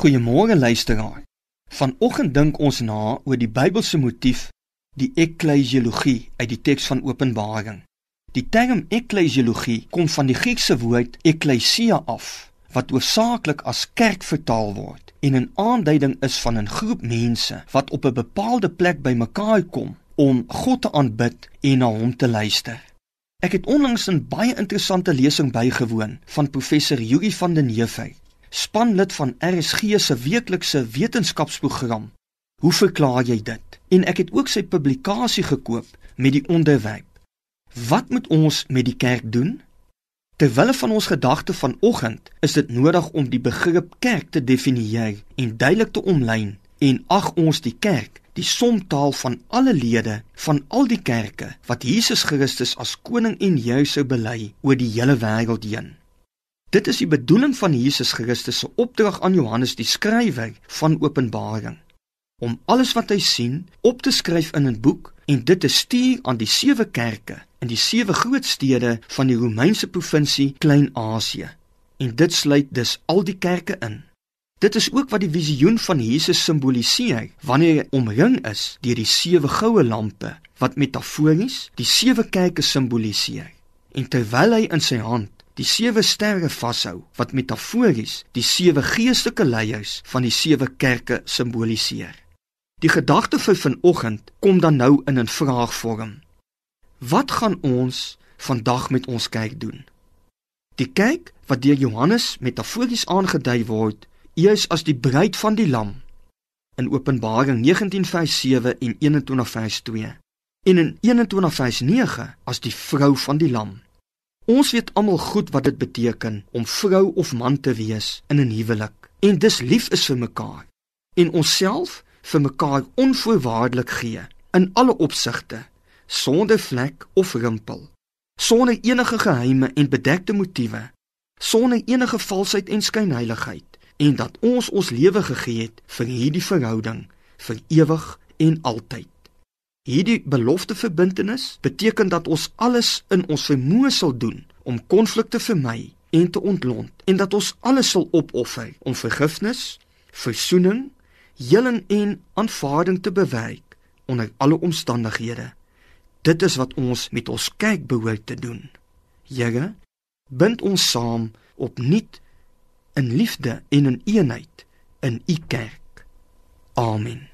Goeiemôre luisteraar. Vanoggend dink ons na oor die Bybelse motief, die eklesiologie uit die teks van Openbaring. Die term eklesiologie kom van die Griekse woord ekklesia af, wat oorsaaklik as kerk vertaal word en 'n aanduiding is van 'n groep mense wat op 'n bepaalde plek bymekaar kom om God te aanbid en na hom te luister. Ek het onlangs 'n baie interessante lesing bygewoon van professor Yuri van den Heever spanlid van RSG se weeklikse wetenskapsprogram. Hoe verklaar jy dit? En ek het ook sy publikasie gekoop met die onderwerp: Wat moet ons met die kerk doen? Terwyl van ons gedagte vanoggend is dit nodig om die begrip kerk te definieer en duidelik te omlyn en ag ons die kerk die somtaal van alle lede van al die kerke wat Jesus Christus as koning en Here sou bely oor die hele wêreld heen. Dit is die bedoeling van Jesus Christus se opdrag aan Johannes die skrywer van Openbaring om alles wat hy sien op te skryf in 'n boek en dit te stuur aan die sewe kerke in die sewe groot stede van die Romeinse provinsie Klein-Asië. En dit sluit dus al die kerke in. Dit is ook wat die visioen van Jesus simboliseer wanneer hy omring is deur die sewe goue lampe wat metafories die sewe kerke simboliseer. En terwyl hy in sy hand die sewe sterre vashou wat metafories die sewe geestelike leiers van die sewe kerke simboliseer. Die gedagte vir vanoggend kom dan nou in 'n vraagvorm. Wat gaan ons vandag met ons kerk doen? Die kerk wat deur Johannes metafories aangedui word, eers as die bruid van die lam in Openbaring 19:7 en 21:2 en in 21:9 as die vrou van die lam. Ons weet almal goed wat dit beteken om vrou of man te wees in 'n huwelik. En dis lief is vir mekaar. En onsself vir mekaar onvoorwaardelik gee in alle opsigte sonder vlek of rimpel sonder enige geheime en bedekte motiewe sonder enige valsheid en skynheiligheid en dat ons ons lewe gegee het vir hierdie verhouding vir ewig en altyd Hierdie belofte verbintenis beteken dat ons alles in ons vermoë sal doen om konflikte vermy en te ontlont en dat ons alles sal opoffer om vergifnis, versoening, heling en aanvaarding te bewerk onder alle omstandighede. Dit is wat ons met ons kerk behoort te doen. Here, bind ons saam opnuut in liefde en in eenheid in u kerk. Amen.